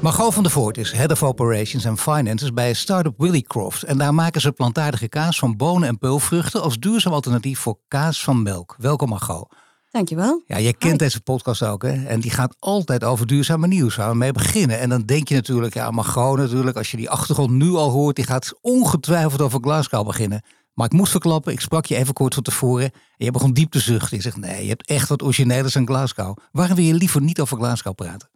Margot van der Voort is Head of Operations and Finances bij startup Willycroft. En daar maken ze plantaardige kaas van bonen en peulvruchten als duurzaam alternatief voor kaas van melk. Welkom Margot. Dankjewel. Ja, je kent deze podcast ook hè. En die gaat altijd over duurzame nieuws. Waar we mee beginnen. En dan denk je natuurlijk, ja Margot natuurlijk, als je die achtergrond nu al hoort, die gaat ongetwijfeld over Glasgow beginnen. Maar ik moest verklappen, ik sprak je even kort van tevoren. En je begon diep te zuchten. Je zegt, nee, je hebt echt wat origineels aan Glasgow. Waarom wil je liever niet over Glasgow praten?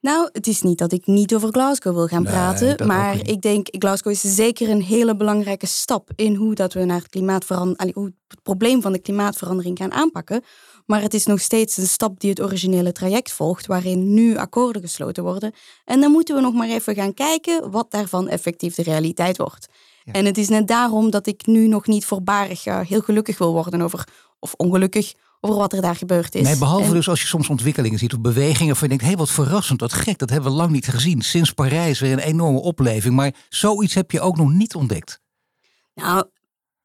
Nou, het is niet dat ik niet over Glasgow wil gaan Nee, praten. Maar ik denk, Glasgow is zeker een hele belangrijke stap in hoe dat we naar het klimaatverandering, hoe het probleem van de klimaatverandering gaan aanpakken. Maar het is nog steeds een stap die het originele traject volgt, waarin nu akkoorden gesloten worden. En dan moeten we nog maar even gaan kijken wat daarvan effectief de realiteit wordt. Ja. En het is net daarom dat ik nu nog niet voorbarig heel gelukkig wil worden over, of ongelukkig, over wat er daar gebeurd is. Nee, behalve En- dus als je soms ontwikkelingen ziet of bewegingen waarvan je denkt, hé, hey, wat verrassend, wat gek, dat hebben we lang niet gezien. Sinds Parijs weer een enorme opleving, maar zoiets heb je ook nog niet ontdekt. Nou,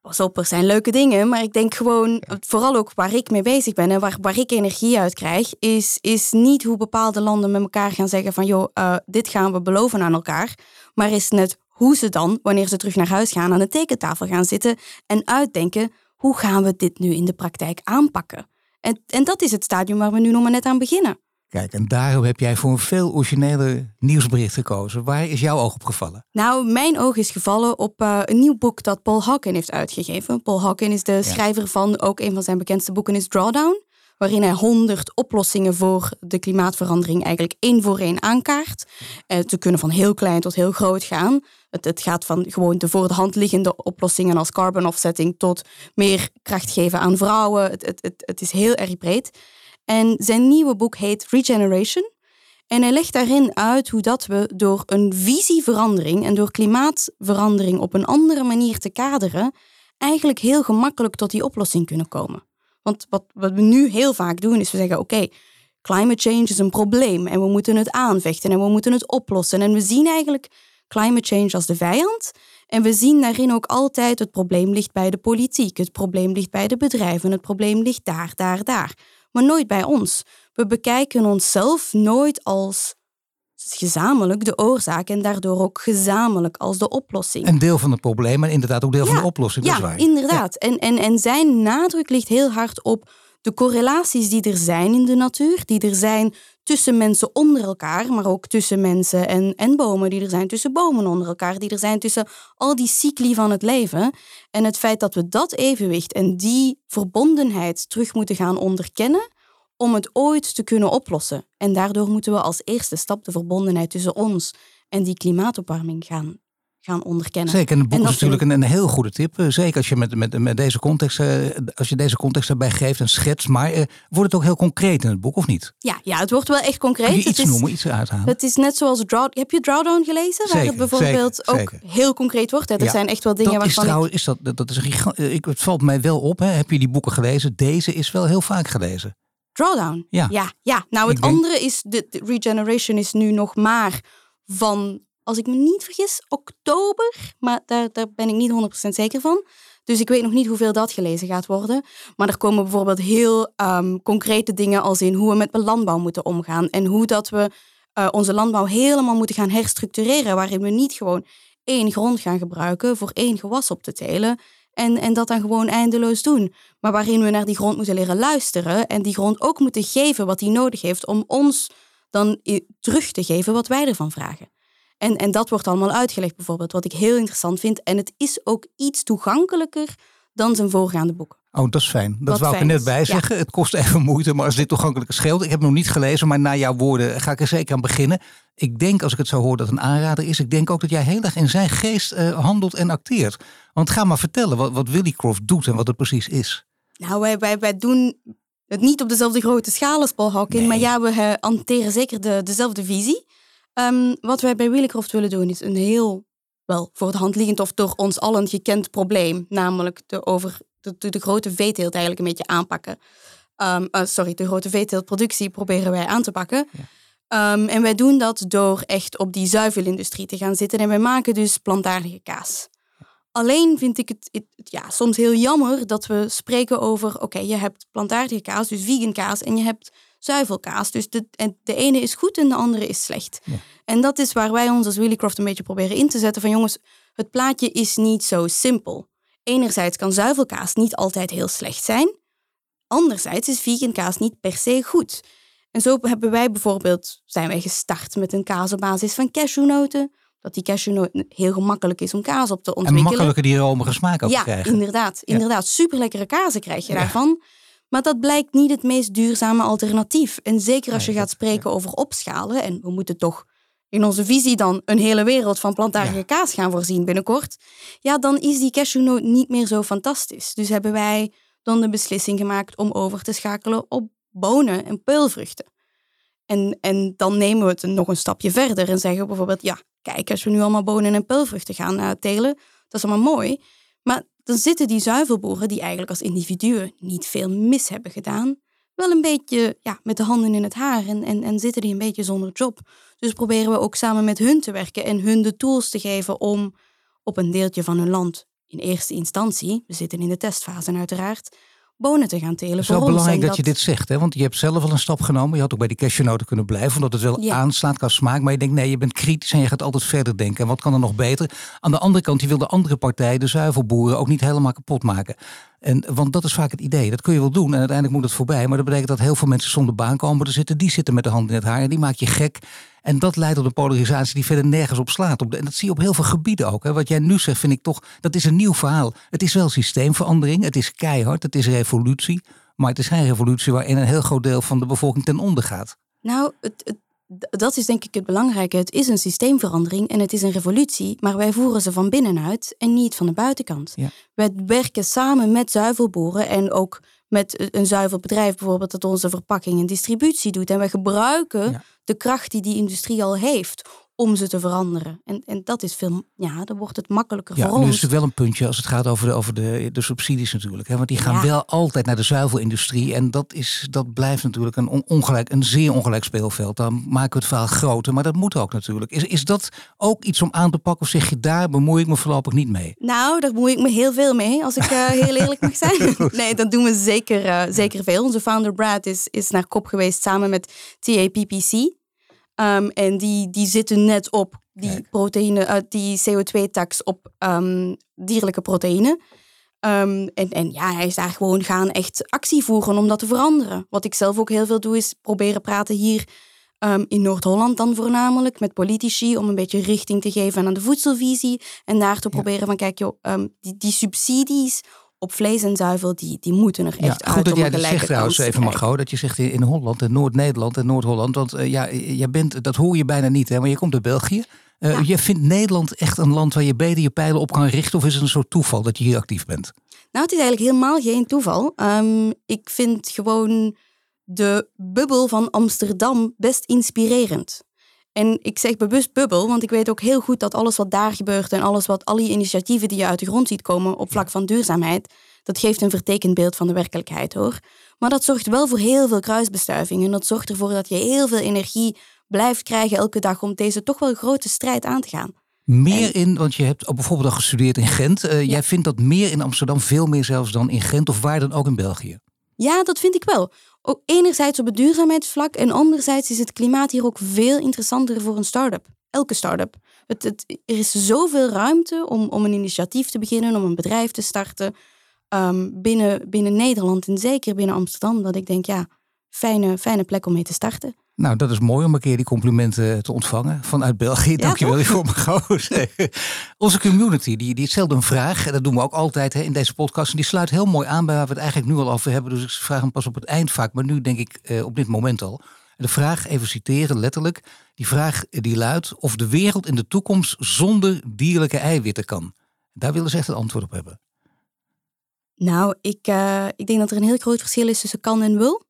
pas op, er zijn leuke dingen. Maar ik denk gewoon, vooral ook waar ik mee bezig ben en waar, waar ik energie uit krijg, is, is niet hoe bepaalde landen met elkaar gaan zeggen van joh, eh, dit gaan we beloven aan elkaar. Maar is net hoe ze dan, wanneer ze terug naar huis gaan, aan de tekentafel gaan zitten en uitdenken, hoe gaan we dit nu in de praktijk aanpakken? En, en dat is het stadium waar we nu nog maar net aan beginnen. Kijk, en daarom heb jij voor een veel origineler nieuwsbericht gekozen. Waar is jouw oog op gevallen? Nou, mijn oog is gevallen op eh, een nieuw boek dat Paul Hawken heeft uitgegeven. Paul Hawken is de schrijver van ook een van zijn bekendste boeken is Drawdown. Waarin hij honderd oplossingen voor de klimaatverandering eigenlijk één voor één aankaart. Eh, ze kunnen van heel klein tot heel groot gaan. Het, het gaat van gewoon de voor de hand liggende oplossingen als carbon offsetting tot meer kracht geven aan vrouwen. Het, het, het, het is heel erg breed. En zijn nieuwe boek heet Regeneration. En hij legt daarin uit hoe dat we door een visieverandering en door klimaatverandering op een andere manier te kaderen, eigenlijk heel gemakkelijk tot die oplossing kunnen komen. Want wat, wat we nu heel vaak doen, is we zeggen: oké, climate change is een probleem en we moeten het aanvechten en we moeten het oplossen. En we zien eigenlijk climate change als de vijand. En we zien daarin ook altijd het probleem ligt bij de politiek, het probleem ligt bij de bedrijven, het probleem ligt daar, daar, daar. Maar nooit bij ons. We bekijken onszelf nooit als gezamenlijk de oorzaak en daardoor ook gezamenlijk als de oplossing. Een deel van het probleem en inderdaad ook deel van de oplossing. Dat Ja, is waar. inderdaad. En, en, en zijn nadruk ligt heel hard op de correlaties die er zijn in de natuur, die er zijn tussen mensen onder elkaar, maar ook tussen mensen en, en bomen, die er zijn tussen bomen onder elkaar, die er zijn tussen al die cycli van het leven. En het feit dat we dat evenwicht en die verbondenheid terug moeten gaan onderkennen om het ooit te kunnen oplossen. En daardoor moeten we als eerste stap de verbondenheid tussen ons en die klimaatopwarming gaan, gaan onderkennen. Zeker, en het boek En is natuurlijk een, een heel goede tip. Eh, Zeker als je, met, met, met deze context, eh, als je deze context erbij geeft en schets. Maar eh, wordt het ook heel concreet in het boek of niet? Ja, ja, het wordt wel echt concreet. Kun je het iets is, noemen, iets uithalen? Het is net zoals Draw... Heb je Drawdown gelezen? waar Zeker, het bijvoorbeeld zeker, ook zeker. heel concreet wordt. Hè? Er Ja, zijn echt wel dingen dat is waarvan trouwens, is dat, dat, dat is een gigant, ik, het valt mij wel op. Hè. Heb je die boeken gelezen? Deze is wel heel vaak gelezen. Drawdown. Ja. ja, ja. Nou, het Ik denk- andere is... De, de Regeneration is nu nog maar van... Als ik me niet vergis, oktober. Maar daar, daar ben ik niet 100% zeker van. Dus ik weet nog niet hoeveel dat gelezen gaat worden. Maar er komen bijvoorbeeld heel ehm, concrete dingen als in hoe we met landbouw moeten omgaan. En hoe dat we eh, onze landbouw helemaal moeten gaan herstructureren. Waarin we niet gewoon één grond gaan gebruiken voor één gewas op te telen. En, en dat dan gewoon eindeloos doen. Maar waarin we naar die grond moeten leren luisteren. En die grond ook moeten geven wat die nodig heeft om ons dan terug te geven wat wij ervan vragen. En, en dat wordt allemaal uitgelegd bijvoorbeeld, wat ik heel interessant vind. En het is ook iets toegankelijker dan zijn voorgaande boeken. Oh, dat is fijn. Dat Wat wou ik er net bij Ja. zeggen. Het kost even moeite, maar als dit toegankelijk scheelt. Ik heb hem nog niet gelezen, maar na jouw woorden ga ik er zeker aan beginnen. Ik denk, als ik het zo hoor, dat het een aanrader is. Ik denk ook dat jij heel erg in zijn geest eh, handelt en acteert. Want ga maar vertellen wat, wat Willycroft doet en wat het precies is. Nou, wij, wij, wij doen het niet op dezelfde grote schaal als Paul Hawking. Maar ja, we eh, hanteren zeker de, dezelfde visie. Ehm, wat wij bij Willycroft willen doen is een heel wel voor de hand liggend of door ons allen gekend probleem, namelijk de, over, de, de, grote veeteelt eigenlijk een beetje aanpakken. Um, sorry, de grote veeteeltproductie proberen wij aan te pakken. Ehm, en wij doen dat door echt op die zuivelindustrie te gaan zitten. En wij maken dus plantaardige kaas. Alleen vind ik het, het, ja, soms heel jammer dat we spreken over... oké, je hebt plantaardige kaas, dus vegan kaas... en je hebt zuivelkaas. Dus de, de ene is goed en de andere is slecht. En dat is waar wij ons als Willycroft een beetje proberen in te zetten. Van jongens, het plaatje is niet zo simpel. Enerzijds kan zuivelkaas niet altijd heel slecht zijn. Anderzijds is vegan kaas niet per se goed. En zo hebben wij bijvoorbeeld, zijn wij gestart met een kaas op basis van cashewnoten. Dat die cashewnoten heel gemakkelijk is om kaas op te ontwikkelen. En makkelijker die romige smaak ook ja, krijgen. Inderdaad, inderdaad. Super lekkere kazen krijg je daarvan. Maar dat blijkt niet het meest duurzame alternatief. En zeker als je gaat spreken over opschalen. En we moeten toch in onze visie dan een hele wereld van plantaardige kaas gaan voorzien binnenkort. Ja, dan is die cashewnoot niet meer zo fantastisch. Dus hebben wij dan de beslissing gemaakt om over te schakelen op bonen en peulvruchten. En, en dan nemen we het nog een stapje verder en zeggen bijvoorbeeld, ja, kijk, als we nu allemaal bonen en peulvruchten gaan uh, telen, dat is allemaal mooi. Maar dan zitten die zuivelboeren, die eigenlijk als individuen niet veel mis hebben gedaan, wel een beetje ja, met de handen in het haar en, en, en zitten die een beetje zonder job. Dus proberen we ook samen met hun te werken en hun de tools te geven om op een deeltje van hun land in eerste instantie, we zitten in de testfase uiteraard, bonen te gaan telen. Het is wel belangrijk dat, je dit zegt, hè? want je hebt zelf al een stap genomen. Je had ook bij die cashewnoten kunnen blijven, omdat het wel aanslaat qua smaak. Maar je denkt, nee, je bent kritisch en je gaat altijd verder denken. En wat kan er nog beter? Aan de andere kant, je wil de andere partij, de zuivelboeren, ook niet helemaal kapot maken. En, want dat is vaak het idee. Dat kun je wel doen en uiteindelijk moet het voorbij. Maar dat betekent dat heel veel mensen zonder baan komen te zitten. Die zitten met de hand in het haar en die maak je gek. En dat leidt tot een polarisatie die verder nergens op slaat. En dat zie je op heel veel gebieden ook. Wat jij nu zegt, vind ik toch, dat is een nieuw verhaal. Het is wel systeemverandering, het is keihard, het is revolutie. Maar het is geen revolutie waarin een heel groot deel van de bevolking ten onder gaat. Nou, het, het, dat is denk ik het belangrijke. Het is een systeemverandering en het is een revolutie, maar wij voeren ze van binnenuit en niet van de buitenkant. Ja. Wij werken samen met zuivelboeren en ook met een zuivelbedrijf bijvoorbeeld dat onze verpakking en distributie doet. En wij gebruiken de kracht die die industrie al heeft om ze te veranderen. En, en dat is veel, ja, dan wordt het makkelijker ja, voor ons. Nu is het wel een puntje als het gaat over de, over de, de subsidies natuurlijk. Hè? Want die gaan wel altijd naar de zuivelindustrie. En dat, is, dat blijft natuurlijk een, ongelijk, een zeer ongelijk speelveld. Dan maken we het verhaal groter, maar dat moet ook natuurlijk. Is, is dat ook iets om aan te pakken of zeg je daar bemoei ik me voorlopig niet mee? Nou, daar bemoei ik me heel veel mee, als ik uh, heel eerlijk mag zijn. nee, dat doen we zeker, uh, zeker veel. Onze founder Brad is, is naar kop geweest samen met TAPPC. Um, en die, die zitten net op die proteïne, uh, die CO2-tax op um, dierlijke proteïne. Um, en, en ja, hij is daar gewoon gaan echt actie voeren om dat te veranderen. Wat ik zelf ook heel veel doe, is proberen praten hier in Noord-Holland dan voornamelijk met politici om een beetje richting te geven aan de voedselvisie. En daar te proberen van, kijk joh, die, die subsidies op vlees en zuivel, die, die moeten er echt ja, uit. Goed dat jij dat zegt trouwens, even Margot, dat je zegt in Holland en Noord-Nederland en Noord-Holland. Want uh, ja, jij bent, dat hoor je bijna niet, hè, maar je komt uit België. Uh, Je vindt Nederland echt een land waar je beter je pijlen op kan richten? Of is het een soort toeval dat je hier actief bent? Nou, het is eigenlijk helemaal geen toeval. Um, ik vind gewoon de bubbel van Amsterdam best inspirerend. En ik zeg bewust bubbel, want ik weet ook heel goed dat alles wat daar gebeurt en alles wat, al die initiatieven die je uit de grond ziet komen op vlak van duurzaamheid, dat geeft een vertekend beeld van de werkelijkheid hoor. Maar dat zorgt wel voor heel veel kruisbestuiving en dat zorgt ervoor dat je heel veel energie blijft krijgen elke dag om deze toch wel grote strijd aan te gaan. Meer in, want je hebt bijvoorbeeld al gestudeerd in Gent. Uh, Jij vindt dat meer in Amsterdam, veel meer zelfs dan in Gent of waar dan ook in België? Ja, dat vind ik wel. Ook enerzijds op het duurzaamheidsvlak en anderzijds is het klimaat hier ook veel interessanter voor een start-up. Elke start-up. Het, het, er is zoveel ruimte om, om een initiatief te beginnen, om een bedrijf te starten um, binnen, binnen Nederland en zeker binnen Amsterdam. Dat ik denk, ja, fijne, fijne plek om mee te starten. Nou, dat is mooi om een keer die complimenten te ontvangen vanuit België. Dankjewel ja, voor mijn Onze community, die, die stelt een vraag. En dat doen we ook altijd hè, in deze podcast. En die sluit heel mooi aan bij waar we het eigenlijk nu al over hebben. Dus ik vraag hem pas op het eind vaak. Maar nu denk ik eh, op dit moment al. De vraag, even citeren letterlijk. Die vraag die luidt of de wereld in de toekomst zonder dierlijke eiwitten kan. Daar willen ze echt een antwoord op hebben. Nou, ik, uh, ik denk dat er een heel groot verschil is tussen kan en wil.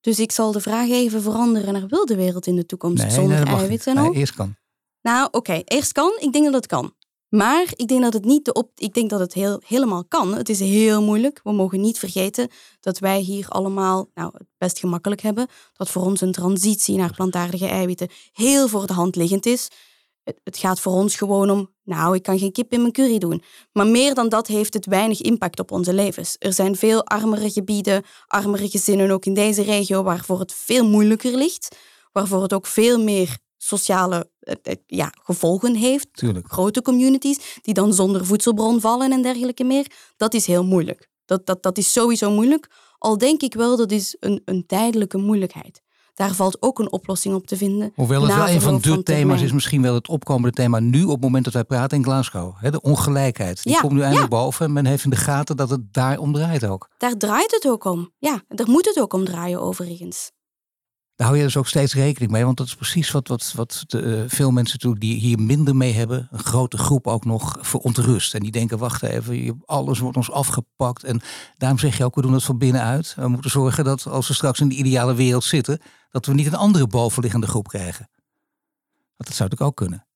Dus ik zal de vraag even veranderen naar wil de wereld in de toekomst zonder eiwitten nee, eerst kan. Nou, oké, eerst kan. Ik denk dat het kan. Maar ik denk dat het niet de op. Ik denk dat het heel, helemaal kan. Het is heel moeilijk. We mogen niet vergeten dat wij hier allemaal nou, het best gemakkelijk hebben. Dat voor ons een transitie naar plantaardige eiwitten heel voor de hand liggend is. Het, het gaat voor ons gewoon om. Nou, ik kan geen kip in mijn curry doen. Maar meer dan dat heeft het weinig impact op onze levens. Er zijn veel armere gebieden, armere gezinnen ook in deze regio, waarvoor het veel moeilijker ligt. Waarvoor het ook veel meer sociale eh, eh, ja, gevolgen heeft. Tuurlijk. Grote communities die dan zonder voedselbron vallen en dergelijke meer. Dat is heel moeilijk. Dat, dat, dat is sowieso moeilijk. Al denk ik wel dat is een, een tijdelijke moeilijkheid. Daar valt ook een oplossing op te vinden. Hoewel het wel een van de thema's is, misschien wel het opkomende thema nu op het moment dat wij praten in Glasgow. de ongelijkheid. Die komt nu eindelijk boven. Men heeft in de gaten dat het daar om draait ook. Daar draait het ook om. Ja, daar moet het ook om draaien overigens. Daar hou je dus ook steeds rekening mee. Want dat is precies wat, wat, wat de, uh, veel mensen toe die hier minder mee hebben. Een grote groep ook nog verontrust. En die denken, wacht even, alles wordt ons afgepakt. En daarom zeg je ook, we doen dat van binnenuit. We moeten zorgen dat als we straks in de ideale wereld zitten... dat we niet een andere bovenliggende groep krijgen. Want dat zou natuurlijk ook kunnen.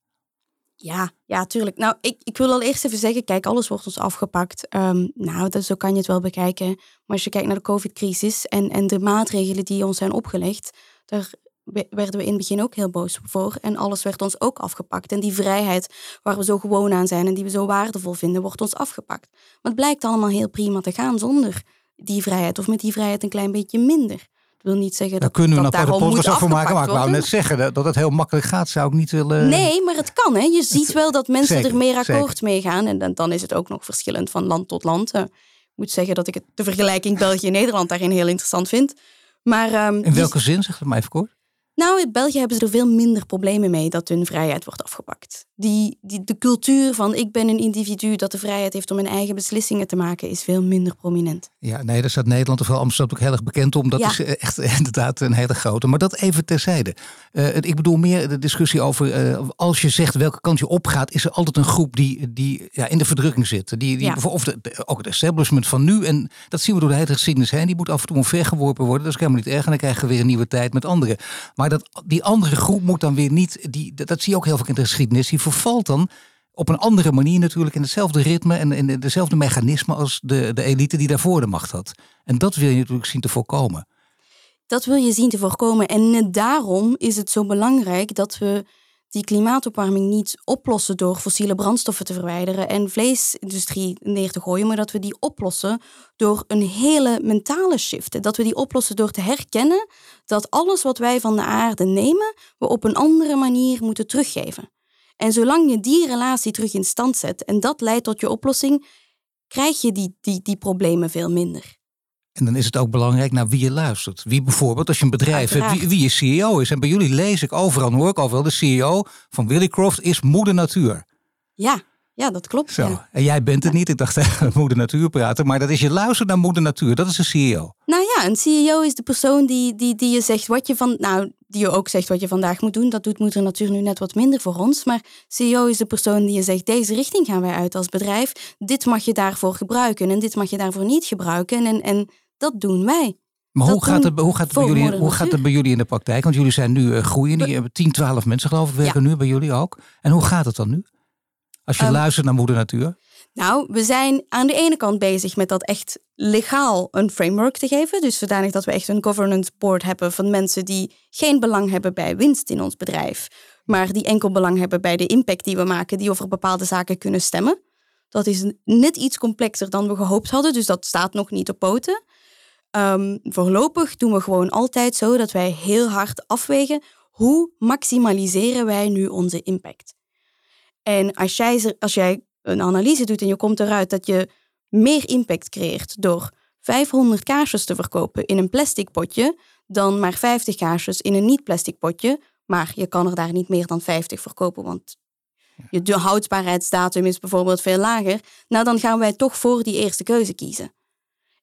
Ja, ja, tuurlijk. Nou, ik, ik wil al eerst even zeggen, kijk, alles wordt ons afgepakt. Um, nou, dat, zo kan je het wel bekijken. Maar als je kijkt naar de COVID-crisis en, en de maatregelen die ons zijn opgelegd, daar werden we in het begin ook heel boos voor. En alles werd ons ook afgepakt. En die vrijheid waar we zo gewoon aan zijn en die we zo waardevol vinden, wordt ons afgepakt. Maar het blijkt allemaal heel prima te gaan zonder die vrijheid. Of met die vrijheid een klein beetje minder. Dat wil niet zeggen dat, Daar kunnen we dat nog de podcast over maken. Maar ik wou net zeggen dat het heel makkelijk gaat, zou ik niet willen. Nee, maar het kan. Hè. Je ziet wel dat mensen er meer akkoord mee gaan. En dan is het ook nog verschillend van land tot land. Ik moet zeggen dat ik het, de vergelijking België-Nederland daarin heel interessant vind. Maar, um, In welke zin, zeg het maar even kort? Nou, in België hebben ze er veel minder problemen mee dat hun vrijheid wordt afgepakt. Die, die, de cultuur van ik ben een individu dat de vrijheid heeft om mijn eigen beslissingen te maken, is veel minder prominent. Ja, nee, daar staat Nederland of vooral Amsterdam ook heel erg bekend om. Dat is eh, echt inderdaad een hele grote. Maar dat even terzijde. Uh, ik bedoel meer de discussie over uh, als je zegt welke kant je opgaat, is er altijd een groep die, die ja, in de verdrukking zit. Die, die, ja. Of de, ook het establishment van nu. En dat zien we door de hele geschiedenis heen. Die moet af en toe omvergeworpen worden. Dat is helemaal niet erg. En dan krijgen we weer een nieuwe tijd met anderen. Maar dat, die andere groep moet dan weer niet. Die, dat, zie je ook heel vaak in de geschiedenis. Die vervalt dan op een andere manier natuurlijk in hetzelfde ritme en in dezelfde mechanisme als de, de elite die daarvoor de macht had. En dat wil je natuurlijk zien te voorkomen. Dat wil je zien te voorkomen. En net daarom is het zo belangrijk dat we die klimaatopwarming niet oplossen door fossiele brandstoffen te verwijderen en vleesindustrie neer te gooien, maar dat we die oplossen door een hele mentale shift. Dat we die oplossen door te herkennen dat alles wat wij van de aarde nemen, we op een andere manier moeten teruggeven. En zolang je die relatie terug in stand zet en dat leidt tot je oplossing, krijg je die, die, die problemen veel minder. En dan is het ook belangrijk naar wie je luistert. Wie bijvoorbeeld, als je een bedrijf hebt, wie, wie je CEO is. En bij jullie lees ik overal, hoor ik overal, de CEO van Willycroft is moeder natuur. Ja, ja, dat klopt. Zo. En jij bent het niet. Ik dacht tegen moeder natuur praten. Maar dat is je luisteren naar moeder natuur. Dat is een CEO. Nou ja, een CEO is de persoon die, die, die je zegt wat je van. Nou, die je ook zegt wat je vandaag moet doen. Dat doet moeder natuur nu net wat minder voor ons. Maar CEO is de persoon die je zegt: deze richting gaan wij uit als bedrijf. Dit mag je daarvoor gebruiken en dit mag je daarvoor niet gebruiken. En, en dat doen wij. Maar hoe gaat, het, hoe, gaat het bij jullie, hoe gaat het bij jullie in de praktijk? Want jullie zijn nu uh, groeien. Die hebben 10, 12 mensen geloof ik werken nu bij jullie ook. En hoe gaat het dan nu? Als je ehm, luistert naar moeder natuur. Nou, we zijn aan de ene kant bezig met dat echt legaal een framework te geven. Dus zodanig dat we echt een governance board hebben van mensen die geen belang hebben bij winst in ons bedrijf. Maar die enkel belang hebben bij de impact die we maken, die over bepaalde zaken kunnen stemmen. Dat is net iets complexer dan we gehoopt hadden, dus dat staat nog niet op poten. Um, voorlopig doen we gewoon altijd zo dat wij heel hard afwegen hoe maximaliseren wij nu onze impact. En als jij, als jij een analyse doet en je komt eruit dat je meer impact creëert door 500 kaarsjes te verkopen in een plastic potje dan maar 50 kaarsjes in een niet-plastic potje, maar je kan er daar niet meer dan 50 verkopen, want je houdbaarheidsdatum is bijvoorbeeld veel lager, nou dan gaan wij toch voor die eerste keuze kiezen.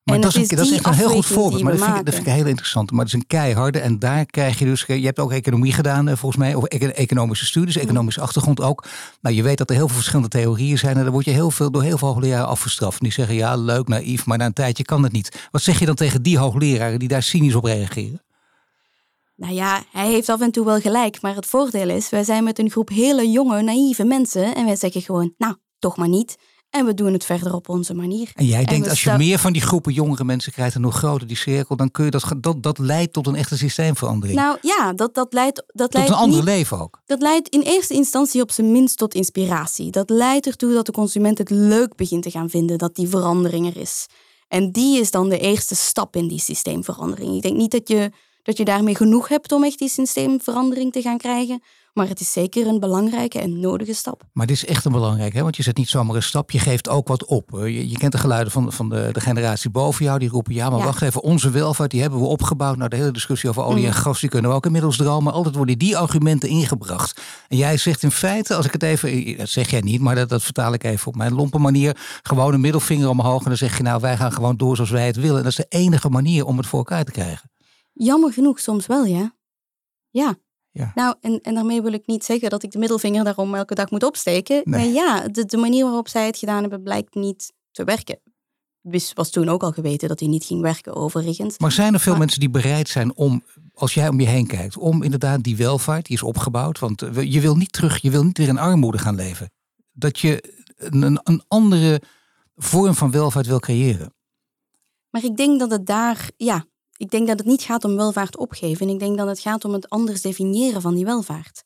Maar dat, is, dat is echt een heel goed voorbeeld. Maar dat vind, ik, dat vind, ik, heel interessant. Maar het is een keiharde. En daar krijg je dus. Je hebt ook economie gedaan, eh, volgens mij. Of economische studies, economische achtergrond ook. Nou, je weet dat er heel veel verschillende theorieën zijn. En daar word je heel veel, door heel veel hoogleraren afgestraft. die zeggen ja, leuk, naïef. Maar na een tijdje kan het niet. Wat zeg je dan tegen die hoogleraren die daar cynisch op reageren? Nou ja, hij heeft af en toe wel gelijk, maar het voordeel is, wij zijn met een groep hele jonge, naïeve mensen en wij zeggen gewoon, nou, toch maar niet. En we doen het verder op onze manier. En jij En denkt als je meer van die groepen jongere mensen krijgt en hoe groter die cirkel, dan kun je dat, dat, dat leidt tot een echte systeemverandering. Nou ja, dat, dat leidt, dat tot leidt een ander leven ook. Dat leidt in eerste instantie op zijn minst tot inspiratie. Dat leidt ertoe dat de consument het leuk begint te gaan vinden dat die verandering er is. En die is dan de eerste stap in die systeemverandering. Ik denk niet dat je, dat je daarmee genoeg hebt om echt die systeemverandering te gaan krijgen. Maar het is zeker een belangrijke en nodige stap. Maar dit is echt een belangrijk, hè? want je zet niet zomaar een stap, je geeft ook wat op. Je, je kent de geluiden van, van de, de generatie boven jou, die roepen ja, maar Ja. wacht even, onze welvaart die hebben we opgebouwd. Nou, de hele discussie over olie en Mm. gas, die kunnen we ook inmiddels dromen. Altijd worden die argumenten ingebracht. En jij zegt in feite, als ik het even, dat zeg jij niet, maar dat, dat vertaal ik even op mijn lompe manier, gewoon een middelvinger omhoog en dan zeg je nou, wij gaan gewoon door zoals wij het willen. En dat is de enige manier om het voor elkaar te krijgen. Jammer genoeg soms wel, ja. Ja. Ja. Nou, en, en daarmee wil ik niet zeggen dat ik de middelvinger daarom elke dag moet opsteken. Nee. Maar ja, de, de manier waarop zij het gedaan hebben blijkt niet te werken. Wist, was toen ook al geweten dat hij niet ging werken, overigens. Maar zijn er veel Maar- mensen die bereid zijn om, als jij om je heen kijkt, om inderdaad die welvaart, die is opgebouwd. Want eh, je wil niet terug, je wil niet weer in armoede gaan leven. Dat je een, een, een andere vorm van welvaart wil creëren. Maar ik denk dat het daar, ja, ik denk dat het niet gaat om welvaart opgeven. En ik denk dat het gaat om het anders definiëren van die welvaart.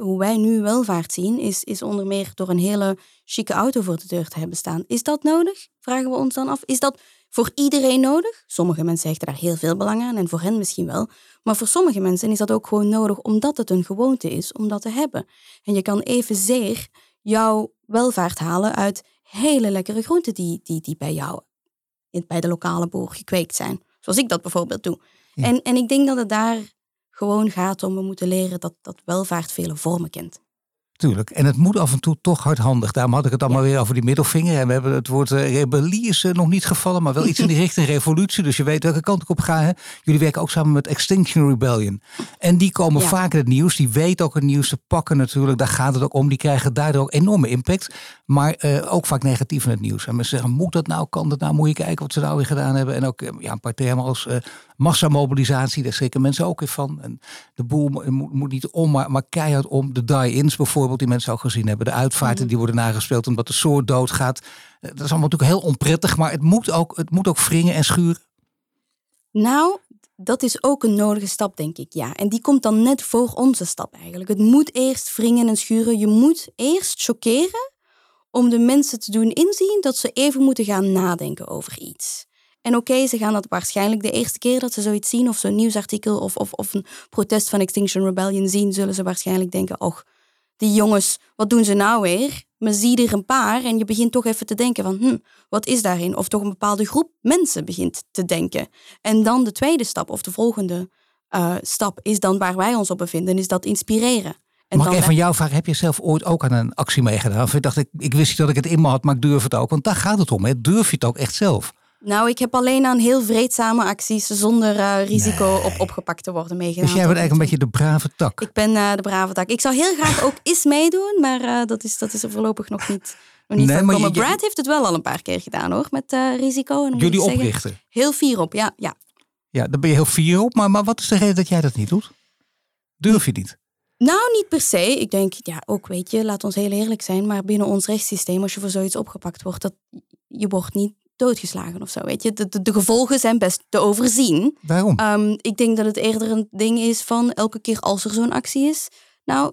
Hoe wij nu welvaart zien, is, is onder meer door een hele chique auto voor de deur te hebben staan. Is dat nodig? Vragen we ons dan af. Is dat voor iedereen nodig? Sommige mensen hechten daar heel veel belang aan en voor hen misschien wel. Maar voor sommige mensen is dat ook gewoon nodig omdat het een gewoonte is om dat te hebben. En je kan evenzeer jouw welvaart halen uit hele lekkere groenten die, die, die bij jou bij de lokale boer gekweekt zijn. Zoals ik dat bijvoorbeeld doe. Ja. En, en ik denk dat het daar gewoon gaat om, we moeten leren dat, dat welvaart vele vormen kent. Tuurlijk. En het moet af en toe toch hardhandig. Daarom had ik het allemaal weer over die middelvinger. En we hebben het woord eh, rebellie is eh, nog niet gevallen, maar wel iets in die richting revolutie. Dus je weet welke kant ik op ga. Hè? Jullie werken ook samen met Extinction Rebellion. En die komen Ja. vaak in het nieuws. Die weten ook het nieuws te pakken natuurlijk. Daar gaat het ook om. Die krijgen daardoor ook enorme impact. Maar eh, ook vaak negatief in het nieuws. En mensen zeggen, moet dat nou? Kan dat nou? Moet je kijken wat ze nou weer gedaan hebben. En ook ja, een paar termen als massamobilisatie. Daar schrikken mensen ook weer van. En de boel mo- moet, moet niet om, maar, maar keihard om. De die-ins bijvoorbeeld, die mensen ook gezien hebben. De uitvaarten die worden nagespeeld omdat de soort doodgaat. Eh, Dat is allemaal natuurlijk heel onprettig. Maar het moet ook, het moet ook wringen en schuren. Nou, dat is ook een nodige stap, denk ik, ja. En die komt dan net voor onze stap eigenlijk. Het moet eerst wringen en schuren. Je moet eerst chockeren om de mensen te doen inzien dat ze even moeten gaan nadenken over iets. En oké, ze gaan dat waarschijnlijk de eerste keer dat ze zoiets zien, of zo'n nieuwsartikel of, of, of een protest van Extinction Rebellion zien, zullen ze waarschijnlijk denken, och, die jongens, wat doen ze nou weer? Maar zie er een paar en je begint toch even te denken van, hm, wat is daarin? Of toch een bepaalde groep mensen begint te denken. En dan de tweede stap, of de volgende eh, stap, is dan waar wij ons op bevinden, is dat inspireren. En Mag ik even van jou vragen, heb je zelf ooit ook aan een actie meegedaan? Of je dacht, ik, ik wist niet dat ik het in me had, maar ik durf het ook. Want daar gaat het om. Hè? Durf je het ook echt zelf? Nou, ik heb alleen aan heel vreedzame acties zonder eh, risico Nee. op opgepakt te worden meegedaan. Dus jij bent eigenlijk een beetje de brave tak. Ik ben eh, de brave tak. Ik zou heel graag ook eens meedoen, maar eh, dat, is, dat is er voorlopig nog niet, nog niet Nee, van maar je- Brad heeft het wel al een paar keer gedaan hoor, met risico. En Jullie zeggen, oprichten. Heel fier op, ja. ja. Ja, daar ben je heel fier op. Maar, maar wat is de reden dat jij dat niet doet? Durf je niet? Nou, niet per se. Ik denk, ja, ook weet je, laat ons heel eerlijk zijn, maar binnen ons rechtssysteem, als je voor zoiets opgepakt wordt, dat je wordt niet doodgeslagen of zo, weet je. De, de, de gevolgen zijn best te overzien. Waarom? Ehm, ik denk dat het eerder een ding is van elke keer als er zo'n actie is. Nou,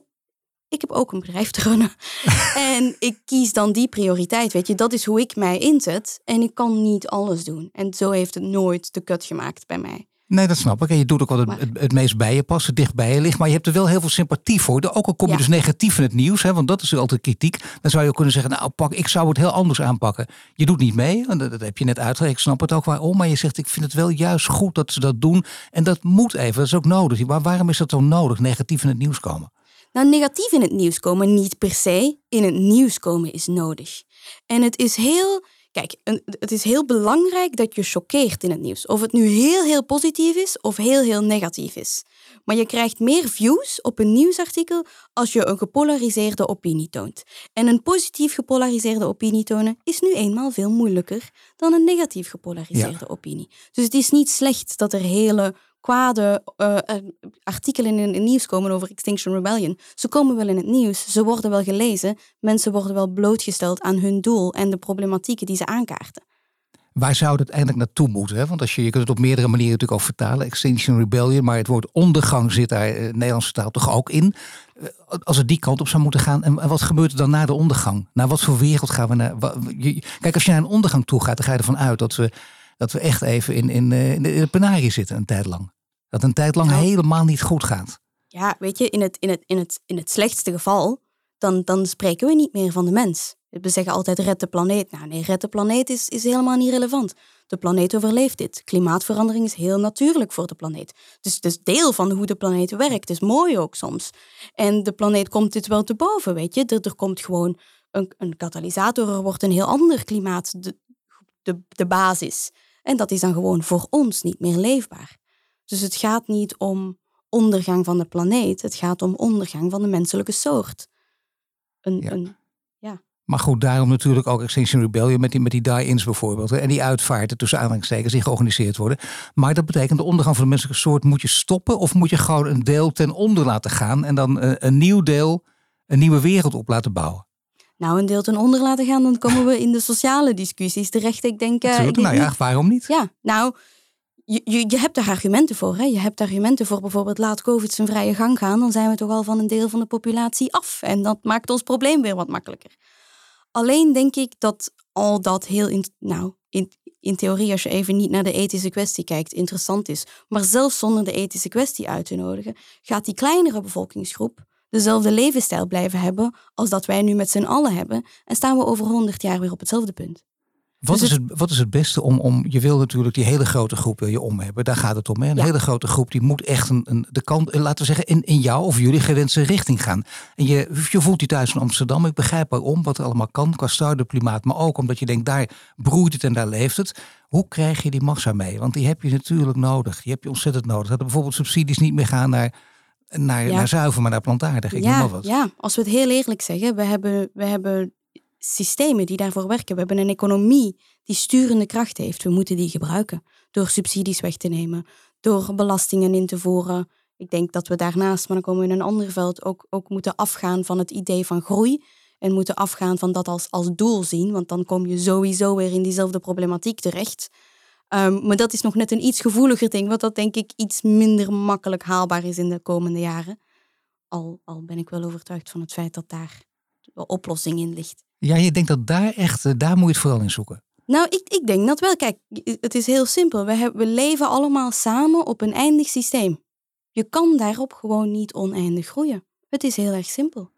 ik heb ook een bedrijf te runnen. en ik kies dan die prioriteit, weet je. Dat is hoe ik mij inzet. En ik kan niet alles doen. En zo heeft het nooit de kut gemaakt bij mij. Nee, dat snap ik. En je doet ook wat het, het, het meest bij je past, het dicht bij je ligt. Maar je hebt er wel heel veel sympathie voor. Ook al kom je Ja. dus negatief in het nieuws, hè, want dat is altijd kritiek. Dan zou je ook kunnen zeggen, nou pak, ik zou het heel anders aanpakken. Je doet niet mee, en dat, dat heb je net uitgelegd. Ik snap het ook waarom. Maar je zegt, ik vind het wel juist goed dat ze dat doen. En dat moet even, dat is ook nodig. Maar waarom is dat zo nodig, negatief in het nieuws komen? Nou, negatief in het nieuws komen niet per se. In het nieuws komen is nodig. En het is heel... Kijk, een- het is heel belangrijk dat je choqueert in het nieuws. Of het nu heel, heel positief is of heel, heel negatief is. Maar je krijgt meer views op een nieuwsartikel als je een gepolariseerde opinie toont. En een positief gepolariseerde opinie tonen is nu eenmaal veel moeilijker dan een negatief gepolariseerde opinie. Dus het is niet slecht dat er hele kwade uh, artikelen in het nieuws komen over Extinction Rebellion. Ze komen wel in het nieuws, ze worden wel gelezen, mensen worden wel blootgesteld aan hun doel en de problematieken die ze aankaarten. Waar zou het eindelijk naartoe moeten? Hè? Want als je, je kunt het op meerdere manieren natuurlijk ook vertalen. Extinction Rebellion, maar het woord ondergang zit daar in Nederlandse taal toch ook in. Als het die kant op zou moeten gaan, en wat gebeurt er dan na de ondergang? Naar wat voor wereld gaan we naar? Kijk, als je naar een ondergang toe gaat, dan ga je ervan uit dat we dat we echt even in, in, eh, in de penarie zitten een tijd lang. Dat een tijd lang nou. helemaal niet goed gaat. Ja, weet je, in het, in het, in het, in het slechtste geval, dan, dan spreken we niet meer van de mens. We zeggen altijd red de planeet. Nou nee, red de planeet is, is helemaal niet relevant. De planeet overleeft dit. Klimaatverandering is heel natuurlijk voor de planeet. Dus het is deel van hoe de planeet werkt. Het is mooi ook soms. En de planeet komt dit wel te boven, weet je. Er, er komt gewoon een, een katalysator, er wordt een heel ander klimaat de, de, de basis. En dat is dan gewoon voor ons niet meer leefbaar. Dus het gaat niet om ondergang van de planeet, het gaat om ondergang van de menselijke soort. Een, ja. Een, ja. Maar goed, daarom natuurlijk ook Extinction Rebellion met die, met die die-ins bijvoorbeeld. En die uitvaarten tussen aanhalingstekens die georganiseerd worden. Maar dat betekent de ondergang van de menselijke soort moet je stoppen of moet je gewoon een deel ten onder laten gaan en dan een, een nieuw deel, een nieuwe wereld op laten bouwen nou een deel ten onder laten gaan, dan komen we in de sociale discussies terecht. Ik denk. Uh, ik nou ja, waarom niet? Ja, nou. Je, je, je hebt daar argumenten voor. Hè? Je hebt argumenten voor bijvoorbeeld laat COVID zijn vrije gang gaan. Dan zijn we toch al van een deel van de populatie af. En dat maakt ons probleem weer wat makkelijker. Alleen denk ik dat al dat heel, in, nou, in, in theorie, als je even niet naar de ethische kwestie kijkt, interessant is. Maar zelfs zonder de ethische kwestie uit te nodigen, gaat die kleinere bevolkingsgroep dezelfde levensstijl blijven hebben als dat wij nu met z'n allen hebben. En staan we over honderd jaar weer op hetzelfde punt. Wat, dus is het, wat is het beste om, om, je wil natuurlijk die hele grote groep wil je om hebben, daar gaat het om. Hè? Een hele grote groep die moet echt een, een, de kant, laten we zeggen, in, in jou of jullie gewenste richting gaan. En je, je voelt die thuis in Amsterdam, ik begrijp waarom, wat er allemaal kan qua start klimaat, maar ook omdat je denkt, daar broeit het en daar leeft het. Hoe krijg je die massa mee? Want die heb je natuurlijk nodig, die heb je ontzettend nodig. Dat er bijvoorbeeld subsidies niet meer gaan naar naar, naar zuiver, maar naar plantaardig. Ik ja, noem maar wat. Ja, als we het heel eerlijk zeggen, we hebben, we hebben systemen die daarvoor werken. We hebben een economie die sturende kracht heeft. We moeten die gebruiken door subsidies weg te nemen, door belastingen in te voeren. Ik denk dat we daarnaast, maar dan komen we in een ander veld, ook, ook moeten afgaan van het idee van groei. En moeten afgaan van dat als, als doel zien, want dan kom je sowieso weer in diezelfde problematiek terecht. Ehm, maar dat is nog net een iets gevoeliger ding, wat dat denk ik iets minder makkelijk haalbaar is in de komende jaren. Al, al ben ik wel overtuigd van het feit dat daar de oplossing in ligt. Ja, je denkt dat daar echt, eh, daar moet je het vooral in zoeken. Nou, ik, ik denk dat wel. Kijk, het is heel simpel. We, hebben, we leven allemaal samen op een eindig systeem. Je kan daarop gewoon niet oneindig groeien. Het is heel erg simpel.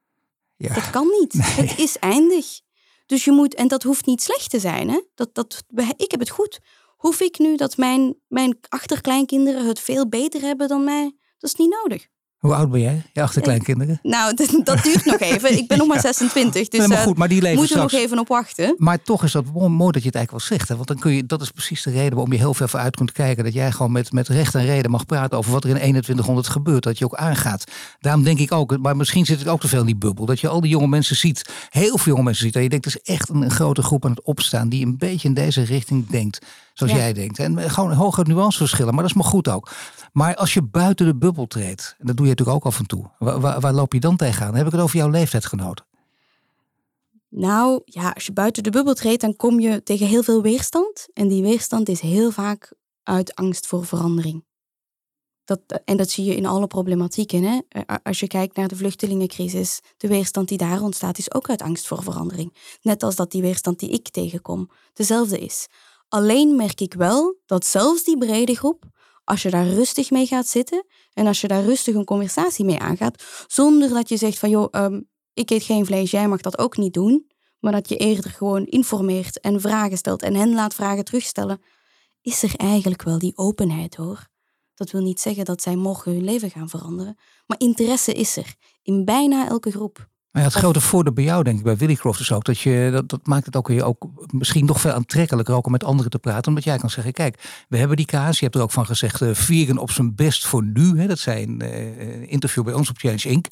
Ja. Dat kan niet. Het is eindig. Dus je moet, en dat hoeft niet slecht te zijn. Hè? Dat, dat, ik heb het goed hoef ik nu dat mijn, mijn achterkleinkinderen het veel beter hebben dan mij? Dat is niet nodig. Hoe oud ben jij, je achterkleinkinderen? Nou, dat, duurt nog even. Ik ben nog maar 26, dus maar goed, maar die leven moeten we nog even op wachten. Maar toch is dat mooi dat je het eigenlijk wel zegt. Hè? Want dan kun je, dat is precies de reden waarom je heel ver vooruit kunt kijken. Dat jij gewoon met, met recht en reden mag praten over wat er in 2100 gebeurt. Dat je ook aangaat. Daarom denk ik ook, maar misschien zit ik ook te veel in die bubbel. Dat je al die jonge mensen ziet, heel veel jonge mensen ziet. En je denkt, er is echt een, een grote groep aan het opstaan die een beetje in deze richting denkt zoals jij denkt. En gewoon hoge nuanceverschillen, maar dat is maar goed ook. Maar als je buiten de bubbel treedt, en dat doe je natuurlijk ook af en toe, waar, waar, loop je dan tegenaan? Heb ik het over jouw leeftijdsgenoten. Nou ja, als je buiten de bubbel treedt, dan kom je tegen heel veel weerstand. En die weerstand is heel vaak uit angst voor verandering. Dat, en dat zie je in alle problematieken. Hè? Als je kijkt naar de vluchtelingencrisis, de weerstand die daar ontstaat, is ook uit angst voor verandering. Net als dat die weerstand die ik tegenkom dezelfde is. Alleen merk ik wel dat zelfs die brede groep, als je daar rustig mee gaat zitten en als je daar rustig een conversatie mee aangaat, zonder dat je zegt van joh, ehm, ik eet geen vlees, jij mag dat ook niet doen, maar dat je eerder gewoon informeert en vragen stelt en hen laat vragen terugstellen, is er eigenlijk wel die openheid hoor. Dat wil niet zeggen dat zij morgen hun leven gaan veranderen, maar interesse is er in bijna elke groep. Maar ja, het grote voordeel bij jou, denk ik, bij Willy Croft is ook dat je dat, dat maakt het ook weer ook misschien nog veel aantrekkelijker ook om met anderen te praten. Omdat jij kan zeggen: kijk, we hebben die kaas. Je hebt er ook van gezegd: uh, vegan op zijn best voor nu. Hè? Dat zijn uh, een interview bij ons op Change Inc.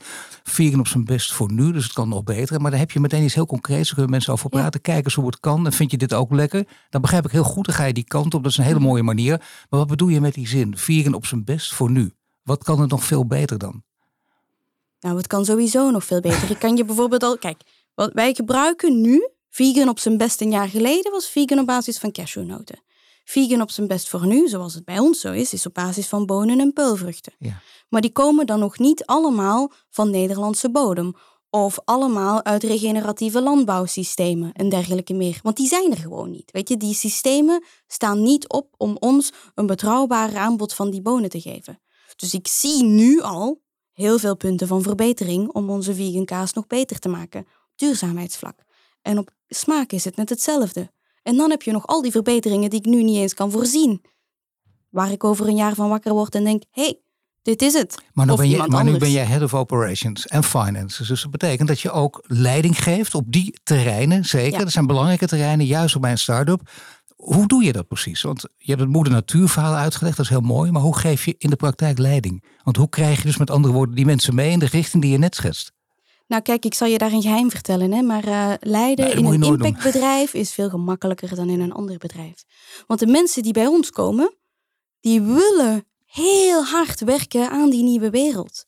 Vegan op zijn best voor nu, dus het kan nog beter. Maar dan heb je meteen iets heel concreets. Daar kunnen mensen over praten. Kijken eens hoe het kan. En vind je dit ook lekker? Dan begrijp ik heel goed. Dan ga je die kant op. Dat is een hele mhm. mooie manier. Maar wat bedoel je met die zin? Vegan op zijn best voor nu. Wat kan het nog veel beter dan? Nou, het kan sowieso nog veel beter. Ik kan je bijvoorbeeld al, kijk, wat wij gebruiken nu, vegan op zijn best een jaar geleden, was vegan op basis van cashewnoten. Vegan op zijn best voor nu, zoals het bij ons zo is, is op basis van bonen en peulvruchten. Ja. Maar die komen dan nog niet allemaal van Nederlandse bodem. Of allemaal uit regeneratieve landbouwsystemen en dergelijke meer. Want die zijn er gewoon niet. Weet je, die systemen staan niet op om ons een betrouwbaar aanbod van die bonen te geven. Dus ik zie nu al heel veel punten van verbetering om onze vegan kaas nog beter te maken. Op duurzaamheidsvlak. En op smaak is het net hetzelfde. En dan heb je nog al die verbeteringen die ik nu niet eens kan voorzien. Waar ik over een jaar van wakker word en denk: hé, hey, dit is het. Maar, nu ben, je, maar nu ben jij head of operations en finance. Dus dat betekent dat je ook leiding geeft op die terreinen. Zeker, dat zijn belangrijke terreinen, juist op bij een start-up. Hoe doe je dat precies? Want je hebt het moeder natuurverhaal uitgelegd, dat is heel mooi. Maar hoe geef je in de praktijk leiding? Want hoe krijg je dus met andere woorden die mensen mee in de richting die je net schetst? Nou kijk, ik zal je daar een geheim vertellen. Hè? Maar uh, leiden in een impactbedrijf is veel gemakkelijker dan in een ander bedrijf. Want de mensen die bij ons komen, die willen heel hard werken aan die nieuwe wereld.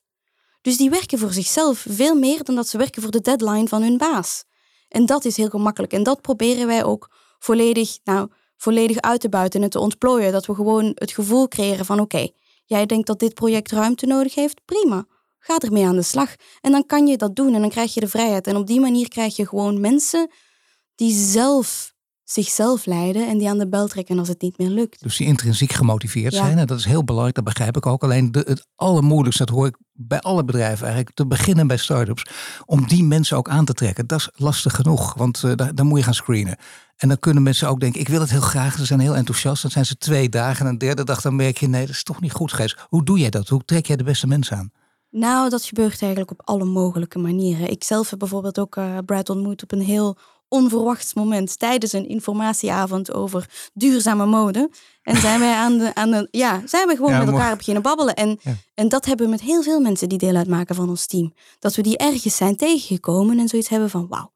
Dus die werken voor zichzelf veel meer dan dat ze werken voor de deadline van hun baas. En dat is heel gemakkelijk. En dat proberen wij ook volledig, nou, volledig uit te buiten en te ontplooien. Dat we gewoon het gevoel creëren van oké, jij denkt dat dit project ruimte nodig heeft, prima. Ga ermee aan de slag. En dan kan je dat doen en dan krijg je de vrijheid. En op die manier krijg je gewoon mensen die zelf zichzelf leiden en die aan de bel trekken als het niet meer lukt. Dus die intrinsiek gemotiveerd zijn, en dat is heel belangrijk, dat begrijp ik ook. Alleen de, het allermoeilijkste, dat hoor ik bij alle bedrijven eigenlijk, te beginnen bij start-ups, om die mensen ook aan te trekken. Dat is lastig genoeg, want uh, daar, daar moet je gaan screenen. En dan kunnen mensen ook denken, ik wil het heel graag. Ze zijn heel enthousiast. Dan zijn ze twee dagen en een derde dag dan merk je, nee, dat is toch niet goed geweest. Hoe doe jij dat? Hoe trek jij de beste mensen aan? Nou, dat gebeurt eigenlijk op alle mogelijke manieren. Ik zelf heb bijvoorbeeld ook uh, Brad ontmoet op een heel onverwachts moment tijdens een informatieavond over duurzame mode. En zijn wij aan de, aan de ja, zijn we gewoon met elkaar beginnen babbelen. En, en dat hebben we met heel veel mensen die deel uitmaken van ons team. Dat we die ergens zijn tegengekomen en zoiets hebben van wauw.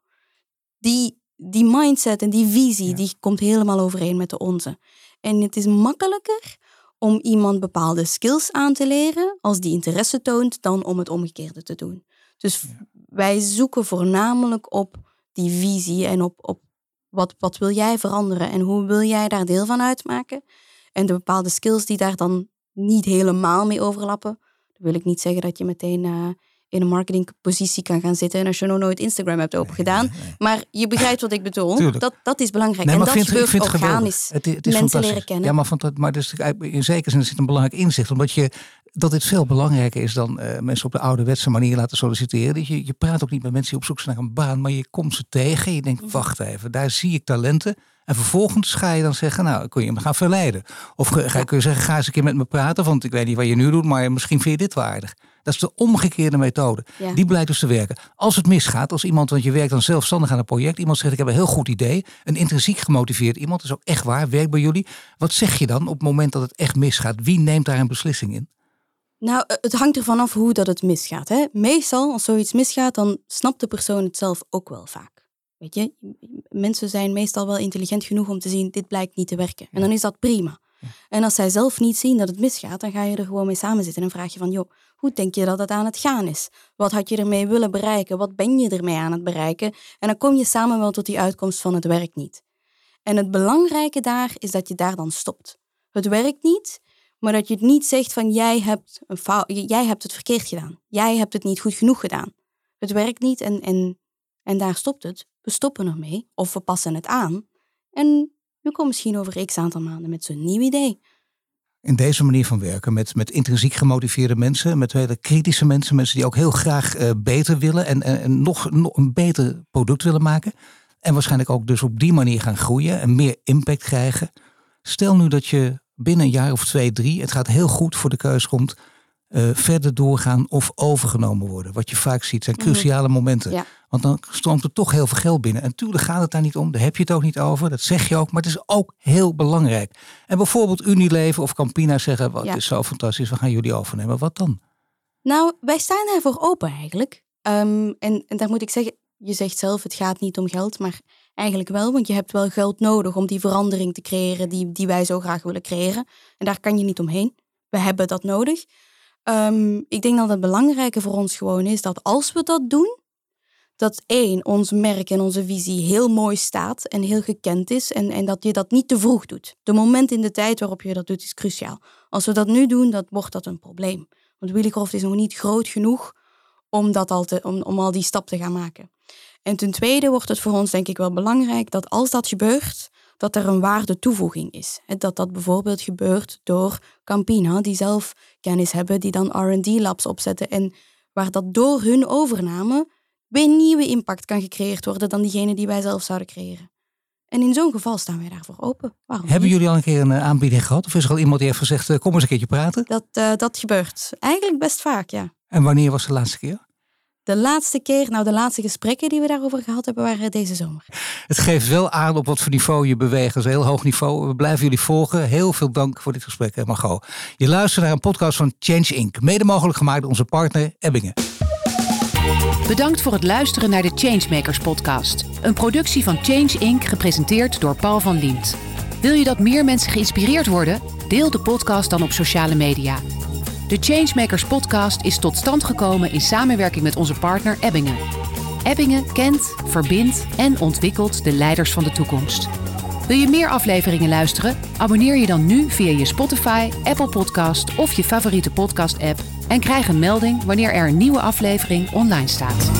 Die, die mindset en die visie, die komt helemaal overeen met de onze. En het is makkelijker om iemand bepaalde skills aan te leren als die interesse toont, dan om het omgekeerde te doen. Dus wij zoeken voornamelijk op die visie en op, op wat, wat wil jij veranderen en hoe wil jij daar deel van uitmaken. En de bepaalde skills die daar dan niet helemaal mee overlappen. Dan wil ik niet zeggen dat je meteen uh, in een marketingpositie kan gaan zitten en als je nog nooit Instagram hebt opengedaan. Maar je begrijpt wat ik bedoel. Dat, dat is belangrijk. en dat vind, gebeurt vind organisch. Het, het is Mensen leren kennen. Ja, maar, van, maar dus, in zekere zin zit een belangrijk inzicht. Omdat je dat dit veel belangrijker is dan uh, mensen op de ouderwetse manier laten solliciteren. Je, je praat ook niet met mensen die op zoek zijn naar een baan, maar je komt ze tegen. Je denkt, mhm. wacht even, daar zie ik talenten. En vervolgens ga je dan zeggen, nou, kun je me gaan verleiden. Of ga, kun je zeggen, ga eens een keer met me praten, want ik weet niet wat je nu doet, maar misschien vind je dit waardig. Dat is de omgekeerde methode. Die blijkt dus te werken. Als het misgaat, als iemand, want je werkt dan zelfstandig aan een project, iemand zegt ik heb een heel goed idee, een intrinsiek gemotiveerd iemand, is ook echt waar, werkt bij jullie. Wat zeg je dan op het moment dat het echt misgaat? Wie neemt daar een beslissing in? Nou, eh, het hangt ervan af hoe dat het misgaat. Hè? Meestal, als zoiets misgaat, dan snapt de persoon het zelf ook wel vaak. Weet je, mensen zijn meestal wel intelligent genoeg om te zien, dit blijkt niet te werken. En dan is dat prima. En als zij zelf niet zien dat het misgaat, dan ga je er gewoon mee samen zitten en vraag je van, joh, hoe denk je dat het aan het gaan is? Wat had je ermee willen bereiken? Wat ben je ermee aan het bereiken? En dan kom je samen wel tot die uitkomst van het werkt niet. En het belangrijke daar is dat je daar dan stopt. Het werkt niet, maar dat je het niet zegt van jij hebt, een jij hebt het verkeerd gedaan. Jij hebt het niet goed genoeg gedaan. Het werkt niet en, en, en daar stopt het. We stoppen ermee of we passen het aan. En we komen misschien over x aantal maanden met zo'n nieuw idee. In deze manier van werken, met, met intrinsiek gemotiveerde mensen, met hele kritische mensen, mensen die ook heel graag uh, beter willen en, en, en nog, nog een beter product willen maken. En waarschijnlijk ook dus op die manier gaan groeien en meer impact krijgen. Stel nu dat je binnen een jaar of twee, drie, het gaat heel goed voor de keus komt. eh, verder doorgaan of overgenomen worden. Wat je vaak ziet zijn Mhm. cruciale momenten. Ja. Want dan stroomt er toch heel veel geld binnen. En natuurlijk gaat het daar niet om. Daar heb je het ook niet over. Dat zeg je ook. Maar het is ook heel belangrijk. En bijvoorbeeld Unilever of Campina zeggen... wat Ja. is zo fantastisch, we gaan jullie overnemen. Wat dan? Nou, wij staan daarvoor open eigenlijk. Ehm, en, en daar moet ik zeggen, je zegt zelf, het gaat niet om geld, maar eigenlijk wel, want je hebt wel geld nodig om die verandering te creëren die, die wij zo graag willen creëren. En daar kan je niet omheen. We hebben dat nodig. Ehm, ik denk dat het belangrijke voor ons gewoon is dat als we dat doen, dat één, ons merk en onze visie heel mooi staat en heel gekend is en, en dat je dat niet te vroeg doet. De moment in de tijd waarop je dat doet is cruciaal. Als we dat nu doen, dan wordt dat een probleem. Want Willycroft is nog niet groot genoeg om, dat al te, om, om al die stap te gaan maken. En ten tweede wordt het voor ons denk ik wel belangrijk dat als dat gebeurt, dat er een waarde toevoeging is. Dat dat bijvoorbeeld gebeurt door Campina, die zelf kennis hebben, die dan R&D-labs opzetten en waar dat door hun overname weer nieuwe impact kan gecreëerd worden dan diegene die wij zelf zouden creëren. En in zo'n geval staan wij daarvoor open. Waarom Hebben jullie al een keer een eh, aanbieding gehad? Of is er al iemand die heeft gezegd, eh, kom eens een keertje praten? Dat, eh, dat gebeurt eigenlijk best vaak, ja. En wanneer was de laatste keer? De laatste keer, nou de laatste gesprekken die we daarover gehad hebben, waren deze zomer. Het geeft wel aan op wat voor niveau je beweegt. Dat is een heel hoog niveau. We blijven jullie volgen. Heel veel dank voor dit gesprek, hè, Margot. Je luistert naar een podcast van Change Inc. Mede mogelijk gemaakt door onze partner Ebbingen. Bedankt voor het luisteren naar de Changemakers podcast. Een productie van Change Inc. gepresenteerd door Paul van Liemt. Wil je dat meer mensen geïnspireerd worden? Deel de podcast dan op sociale media. De Changemakers podcast is tot stand gekomen in samenwerking met onze partner Ebbingen. Ebbingen kent, verbindt en ontwikkelt de leiders van de toekomst. Wil je meer afleveringen luisteren? Abonneer je dan nu via je Spotify, Apple Podcast of je favoriete podcast-app en krijg een melding wanneer er een nieuwe aflevering online staat.